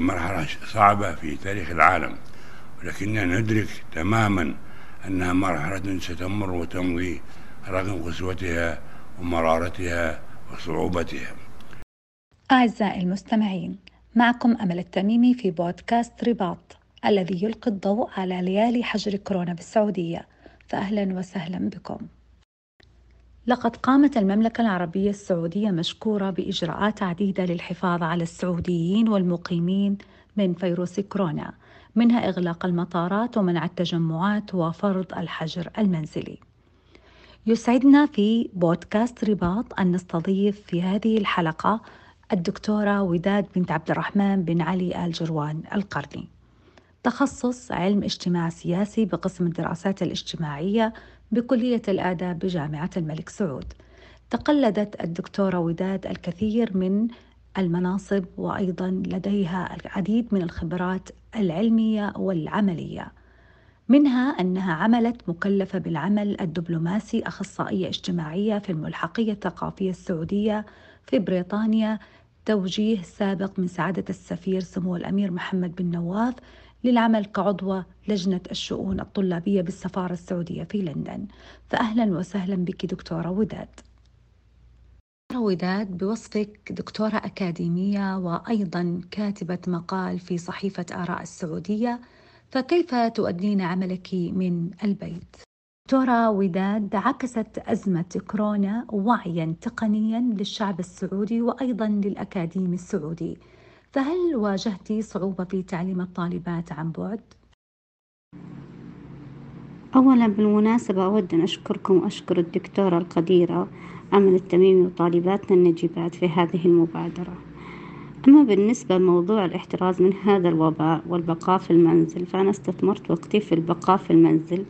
مرحلة صعبة في تاريخ العالم ولكننا ندرك تماما أنها مرحلة ستمر وتمضي رغم قسوتها ومرارتها وصعوبتها. أعزائي المستمعين معكم أمل التميمي في بودكاست رباط الذي يلقي الضوء على ليالي حجر كورونا بالسعودية. فأهلا وسهلا بكم. لقد قامت المملكة العربية السعودية مشكورة بإجراءات عديدة للحفاظ على السعوديين والمقيمين من فيروس كورونا منها إغلاق المطارات ومنع التجمعات وفرض الحجر المنزلي. يسعدنا في بودكاست رباط أن نستضيف في هذه الحلقة الدكتورة وداد بنت عبد الرحمن بن علي آل جروان القرني. تخصص علم اجتماع سياسي بقسم الدراسات الاجتماعية بكلية الآداب بجامعة الملك سعود. تقلدت الدكتورة وداد الكثير من المناصب وأيضا لديها العديد من الخبرات العلمية والعملية منها أنها عملت مكلفة بالعمل الدبلوماسي أخصائية اجتماعية في الملحقية الثقافية السعودية في بريطانيا توجيه سابق من سعادة السفير سمو الأمير محمد بن نواف للعمل كعضوة لجنة الشؤون الطلابية بالسفارة السعودية في لندن. فأهلا وسهلا بك دكتورة وداد. وداد بوصفك دكتورة أكاديمية وأيضا كاتبة مقال في صحيفة آراء السعودية فكيف تؤدين عملك من البيت؟ دكتورة وداد عكست أزمة كورونا وعيا تقنيا للشعب السعودي وأيضا للأكاديمي السعودي. فهل واجهت صعوبة في تعليم الطالبات عن بعد؟ أولا بالمناسبة أود أن أشكركم وأشكر الدكتورة القديرة أمل التميمي وطالباتنا النجيبات في هذه المبادرة أما بالنسبة لموضوع الاحتراز من هذا الوباء والبقاء في المنزل فأنا استثمرت وقتي في البقاء في المنزل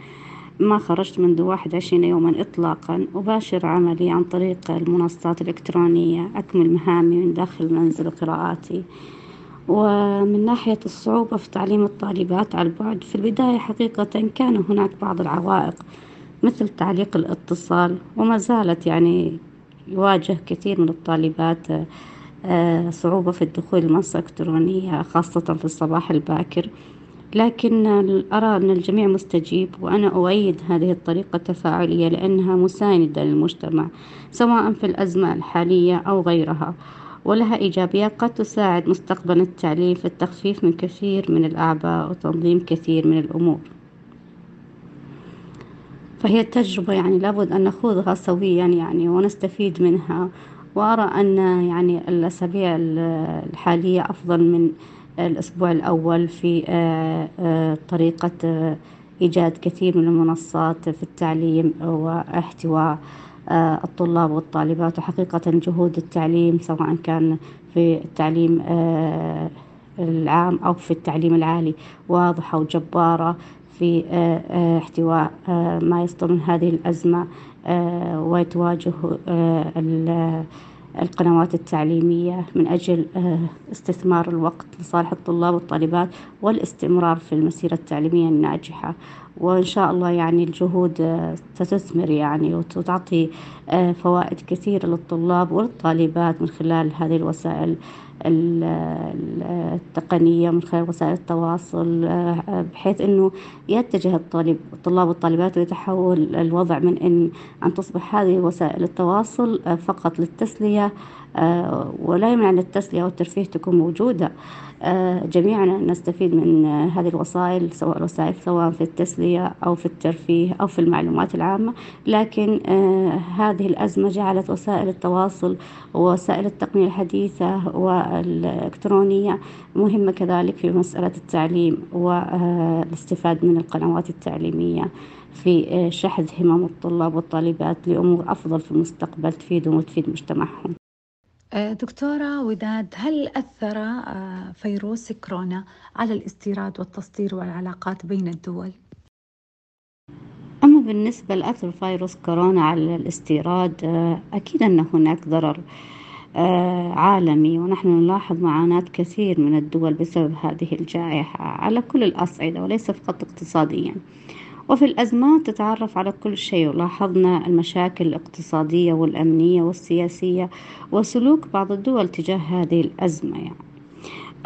ما خرجت منذ واحد وعشرين يوما إطلاقا أباشر عملي عن طريق المنصات الإلكترونية أكمل مهامي من داخل المنزل وقراءاتي ومن ناحية الصعوبة في تعليم الطالبات على البعد في البداية حقيقة كان هناك بعض العوائق مثل تعليق الاتصال وما زالت يعني يواجه كثير من الطالبات آه، صعوبة في الدخول المنصة الإلكترونية خاصة في الصباح الباكر. لكن أرى أن الجميع مستجيب وأنا أؤيد هذه الطريقة التفاعلية لأنها مساندة للمجتمع سواء في الأزمة الحالية أو غيرها ولها إيجابيات قد تساعد مستقبل التعليم في التخفيف من كثير من الأعباء وتنظيم كثير من الأمور. فهي تجربة يعني لابد أن نخوضها سويا يعني ونستفيد منها وأرى أن يعني الأسابيع الحالية أفضل من الأسبوع الأول في آه، آه، طريقة آه، إيجاد كثير من المنصات في التعليم واحتواء الطلاب والطالبات وحقيقة جهود التعليم سواء كان في التعليم العام أو في التعليم العالي. واضحة وجبارة في احتواء ما يصدر من هذه الأزمة وتواجه القنوات التعليمية من أجل آه، استثمار الوقت لصالح الطلاب والطالبات والاستمرار في المسيرة التعليمية الناجحة. وإن شاء الله يعني الجهود آه، ستثمر يعني وتعطي آه، فوائد كثيرة للطلاب والطالبات من خلال هذه الوسائل التقنية من خلال وسائل التواصل بحيث أنه يتجه الطالب الطلاب والطالبات ويتحول الوضع من أن أن تصبح هذه وسائل التواصل فقط للتسلية آه، ولا يمنع أن التسلية والترفيه تكون موجودة. آه، جميعنا نستفيد من هذه الوسائل سواء الوسائل سواء في التسلية أو في الترفيه أو في المعلومات العامة. لكن آه، هذه الأزمة جعلت وسائل التواصل ووسائل التقنية الحديثة والإلكترونية مهمة كذلك في مسألة التعليم والاستفاد من القنوات التعليمية في شحذ همم الطلاب والطالبات لأمور أفضل في المستقبل تفيدهم وتفيد مجتمعهم. آه، دكتورة وداد هل أثر آه، فيروس كورونا على الاستيراد والتصدير والعلاقات بين الدول؟ أما بالنسبة لأثر فيروس كورونا على الاستيراد آه، أكيد أن هناك ضرر عالمي ونحن نلاحظ معاناة كثير من الدول بسبب هذه الجائحة على كل الأصعدة وليس فقط اقتصاديا وفي الأزمات تتعرف على كل شيء ولاحظنا المشاكل الاقتصادية والأمنية والسياسية وسلوك بعض الدول تجاه هذه الأزمة يعني.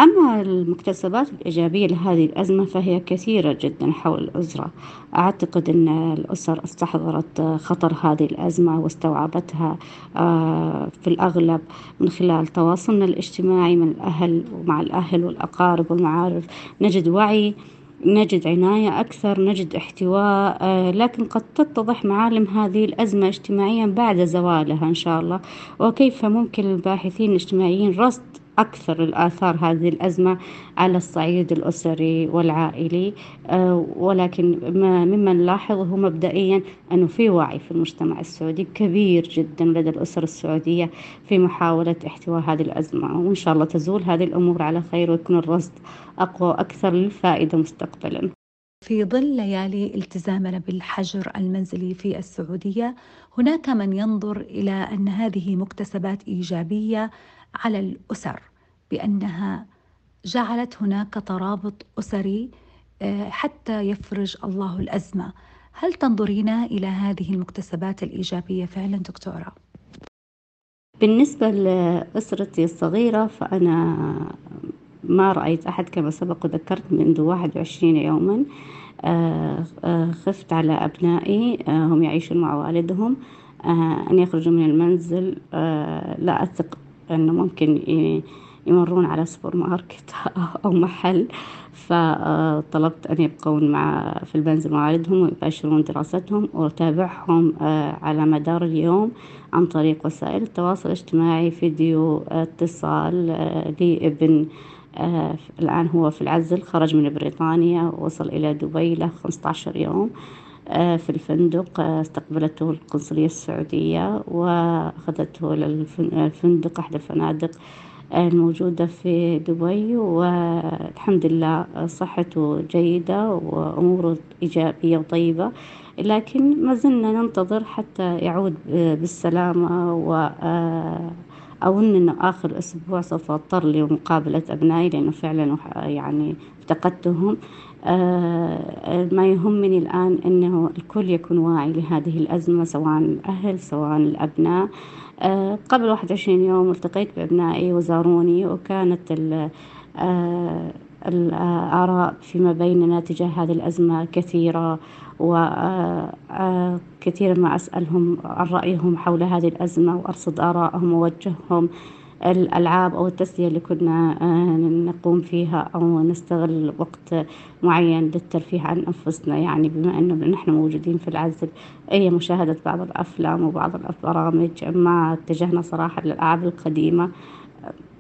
أما المكتسبات الإيجابية لهذه الأزمة فهي كثيرة جدا حول الأسرة. أعتقد أن الأسر استحضرت خطر هذه الأزمة واستوعبتها آه، في الأغلب من خلال تواصلنا الاجتماعي من الأهل ومع الأهل والأقارب والمعارف. نجد وعي نجد عناية أكثر نجد احتواء آه، لكن قد تتضح معالم هذه الأزمة اجتماعيا بعد زوالها إن شاء الله. وكيف ممكن الباحثين الاجتماعيين رصد أكثر الآثار هذه الأزمة على الصعيد الأسري والعائلي آه، ولكن مما نلاحظه مبدئيا أنه في وعي في المجتمع السعودي كبير جدا لدى الأسر السعودية في محاولة احتواء هذه الأزمة وإن شاء الله تزول هذه الأمور على خير ويكون الرصد أقوى وأكثر للفائدة مستقبلا. في ظل ليالي التزامنا بالحجر المنزلي في السعودية هناك من ينظر إلى أن هذه مكتسبات إيجابية على الأسر بأنها جعلت هناك ترابط أسري آه، حتى يفرج الله الأزمة هل تنظرين إلى هذه المكتسبات الإيجابية فعلا دكتورة؟ بالنسبة لأسرتي الصغيرة فأنا ما رأيت أحد كما سبق وذكرت منذ 21 يوما آه، آه، خفت على أبنائي هم يعيشون مع والدهم أن يخرجوا من المنزل لا أثق أنه ممكن يمرون على سوبر ماركت أو محل. فطلبت أن يبقون مع في المنزل مع والدهم ويباشرون دراستهم وأتابعهم آه، على مدار اليوم عن طريق وسائل التواصل الاجتماعي فيديو اتصال آه، لابن آه الآن هو في العزل خرج من بريطانيا وصل إلى دبي له 15 يوم. آه في الفندق آه استقبلته القنصلية السعودية وأخذته للفندق أحد الفنادق الموجودة في دبي والحمد لله صحته جيدة وأموره إيجابية وطيبة لكن ما زلنا ننتظر حتى يعود بالسلامة و أظن أنه آخر أسبوع سوف أضطر لمقابلة أبنائي لأنه فعلا يعني افتقدتهم. آه، ما يهمني الآن أنه الكل يكون واعي لهذه الأزمة سواء الأهل سواء الأبناء. آه، قبل واحد وعشرين يوم التقيت بأبنائي وزاروني وكانت آه، الآراء فيما بيننا تجاه هذه الأزمة كثيرة وكثيرا ما أسألهم عن رأيهم حول هذه الأزمة وأرصد آرائهم ووجههم الألعاب أو التسلية اللي كنا آه، نقوم فيها أو نستغل وقت معين للترفيه عن أنفسنا. يعني بما أنه نحن موجودين في العزل أي مشاهدة بعض الأفلام وبعض البرامج. ما اتجهنا صراحة للألعاب القديمة.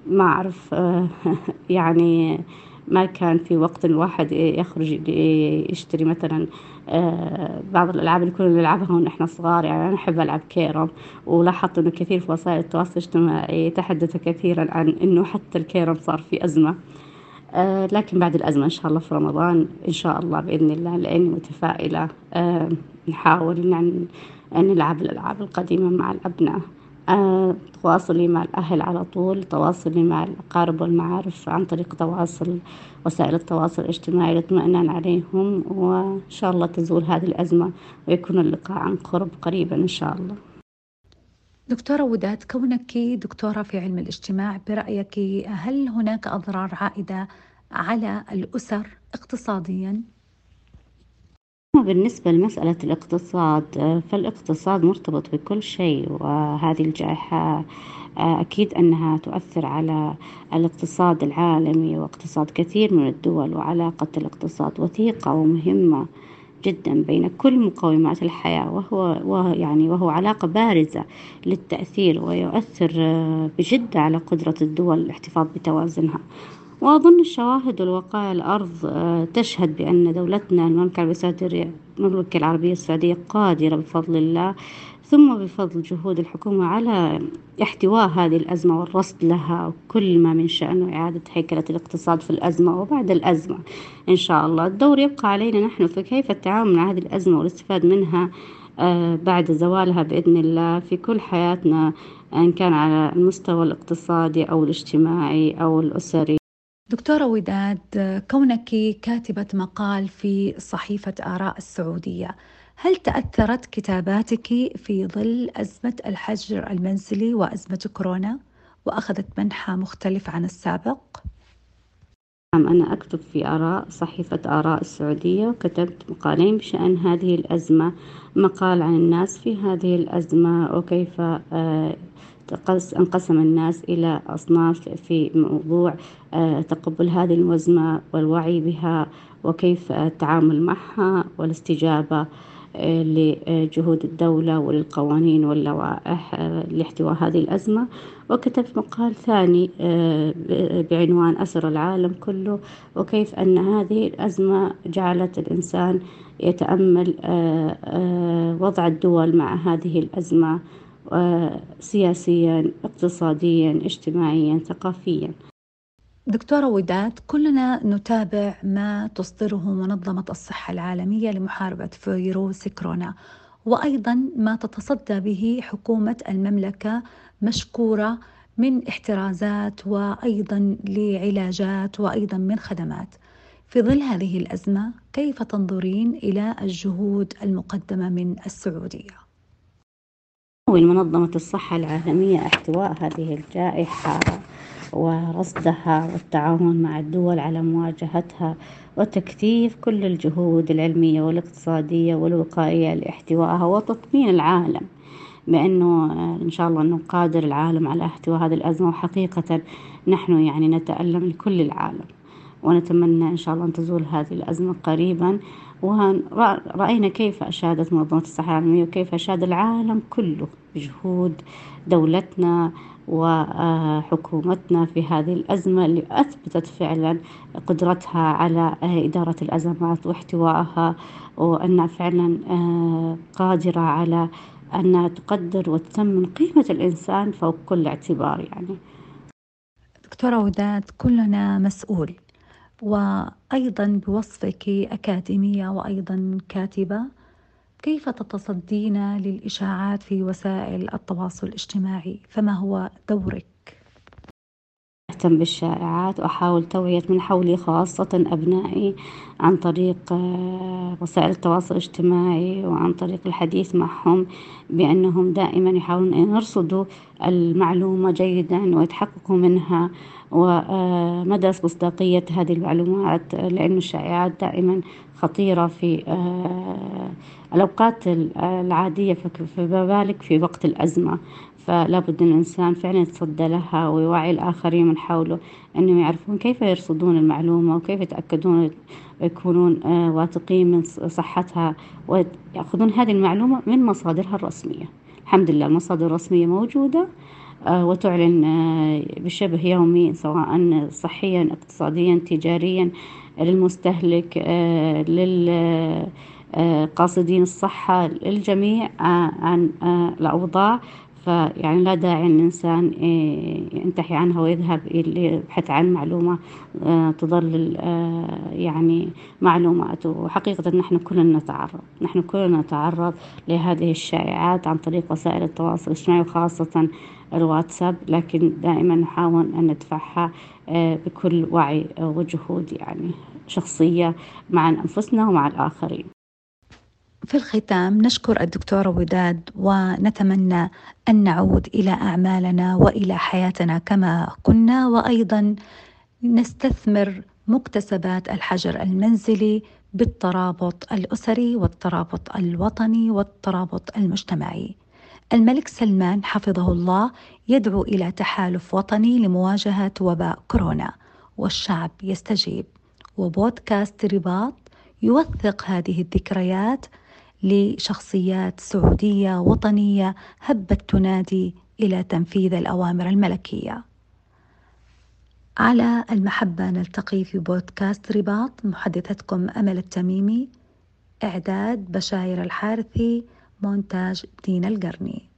ما أعرف آه، يعني ما كان في وقت الواحد يخرج يشتري مثلا آه، بعض الألعاب اللي كنا نلعبها ونحن صغار يعني أنا أحب ألعب كيرم. ولاحظت إنه كثير في وسائل التواصل الاجتماعي تحدث كثيرا عن إنه حتى الكيرم صار في أزمة. آه، لكن بعد الأزمة إن شاء الله في رمضان إن شاء الله بإذن الله لأني متفائلة آه، نحاول أن نلعب الألعاب القديمة مع الأبناء تواصلي مع الأهل على طول تواصلي مع الأقارب والمعارف عن طريق تواصل وسائل التواصل الاجتماعي للاطمئنان عليهم وإن شاء الله تزول هذه الأزمة ويكون اللقاء عن قرب قريبا إن شاء الله دكتورة وداد كونك دكتورة في علم الاجتماع برأيك هل هناك أضرار عائدة على الأسر اقتصاديا؟ بالنسبة لمسألة الاقتصاد فالاقتصاد مرتبط بكل شيء وهذه الجائحة أكيد أنها تؤثر على الاقتصاد العالمي واقتصاد كثير من الدول وعلاقة الاقتصاد وثيقة ومهمة جدا بين كل مقومات الحياة وهو, وهو يعني وهو علاقة بارزة للتأثير ويؤثر بجدة على قدرة الدول الاحتفاظ بتوازنها. وأظن الشواهد والوقائع الأرض آه، تشهد بأن دولتنا المملكة العربية السعودية المملكة العربية السعودية قادرة بفضل الله ثم بفضل جهود الحكومة على احتواء هذه الأزمة والرصد لها وكل ما من شأنه إعادة هيكلة الاقتصاد في الأزمة وبعد الأزمة. إن شاء الله الدور يبقى علينا نحن في كيف التعامل مع هذه الأزمة والاستفاد منها آه، بعد زوالها بإذن الله في كل حياتنا إن كان على المستوى الاقتصادي أو الاجتماعي أو الأسري. دكتورة وداد كونك كاتبة مقال في صحيفة آراء السعودية هل تأثرت كتاباتك في ظل أزمة الحجر المنزلي وأزمة كورونا وأخذت منحى مختلف عن السابق؟ نعم أنا أكتب في آراء صحيفة آراء السعودية وكتبت مقالين بشأن هذه الأزمة مقال عن الناس في هذه الأزمة وكيف آه، انقسم الناس إلى أصناف في موضوع آه، تقبل هذه الأزمة والوعي بها وكيف التعامل معها والاستجابة لجهود الدولة وللقوانين واللوائح لاحتواء هذه الأزمة. وكتبت مقال ثاني آه، بعنوان أسر العالم كله وكيف أن هذه الأزمة جعلت الإنسان يتأمل آه، آه، وضع الدول مع هذه الأزمة. سياسيا اقتصاديا اجتماعيا ثقافيا دكتورة وداد كلنا نتابع ما تصدره منظمة الصحة العالمية لمحاربة فيروس كورونا وأيضا ما تتصدى به حكومة المملكة مشكورة من احترازات وأيضا لعلاجات وأيضا من خدمات في ظل هذه الأزمة كيف تنظرين إلى الجهود المقدمة من السعودية؟ منظمة الصحة العالمية احتواء هذه الجائحة ورصدها والتعاون مع الدول على مواجهتها وتكثيف كل الجهود العلمية والاقتصادية والوقائية لاحتوائها وتطمين العالم بأنه إن شاء الله أنه قادر العالم على احتواء هذه الأزمة. وحقيقة نحن يعني نتألم لكل العالم. ونتمنى إن شاء الله أن تزول هذه الأزمة قريبا. ورأينا كيف أشادت منظمة الصحة العالمية وكيف أشاد العالم كله بجهود دولتنا وحكومتنا في هذه الأزمة اللي أثبتت فعلا قدرتها على إدارة الأزمات واحتوائها وأنها فعلا آه، قادرة على أنها تقدر وتثمن قيمة الإنسان فوق كل اعتبار يعني. دكتورة وداد كلنا مسؤول. وأيضا بوصفك أكاديمية وأيضا كاتبة كيف تتصدين للإشاعات في وسائل التواصل الاجتماعي؟ فما هو دورك؟ أهتم بالشائعات وأحاول توعية من حولي خاصة أبنائي عن طريق آه، وسائل التواصل الاجتماعي وعن طريق الحديث معهم بأنهم دائما يحاولون أن يرصدوا المعلومة جيدا ويتحققوا منها ومدى مصداقية هذه المعلومات. لأن الشائعات دائما خطيرة في آه، الأوقات العادية فما بالك في وقت الأزمة. فلا بد أن الإنسان فعلا يتصدى لها ويوعي الآخرين من حوله أنهم يعرفون كيف يرصدون المعلومة وكيف يتأكدون ويكونون آه، واثقين من صحتها ويأخذون هذه المعلومة من مصادرها الرسمية. الحمد لله المصادر الرسمية موجودة آه، وتعلن آه، بشبه يومي سواء صحيا اقتصاديا تجاريا للمستهلك للقاصدين الصحة الجميع عن الأوضاع. فيعني لا داعي أن الإنسان آه، ينتحي عنها ويذهب يبحث عن معلومة آه، تضلل آه، يعني معلومات وحقيقة نحن كلنا نتعرض نحن كلنا نتعرض لهذه الشائعات عن طريق وسائل التواصل الاجتماعي وخاصة الواتساب لكن دائما نحاول أن ندفعها بكل وعي وجهود يعني شخصية مع أنفسنا ومع الآخرين. في الختام نشكر الدكتورة وداد ونتمنى أن نعود إلى أعمالنا وإلى حياتنا كما كنا وأيضا نستثمر مكتسبات الحجر المنزلي بالترابط الأسري والترابط الوطني والترابط المجتمعي. الملك سلمان حفظه الله يدعو إلى تحالف وطني لمواجهة وباء كورونا والشعب يستجيب وبودكاست رباط يوثق هذه الذكريات لشخصيات سعودية وطنية هبت تنادي إلى تنفيذ الأوامر الملكية. على المحبة نلتقي في بودكاست رباط محدثتكم أمل التميمي إعداد بشاير الحارثي مونتاج دين القرني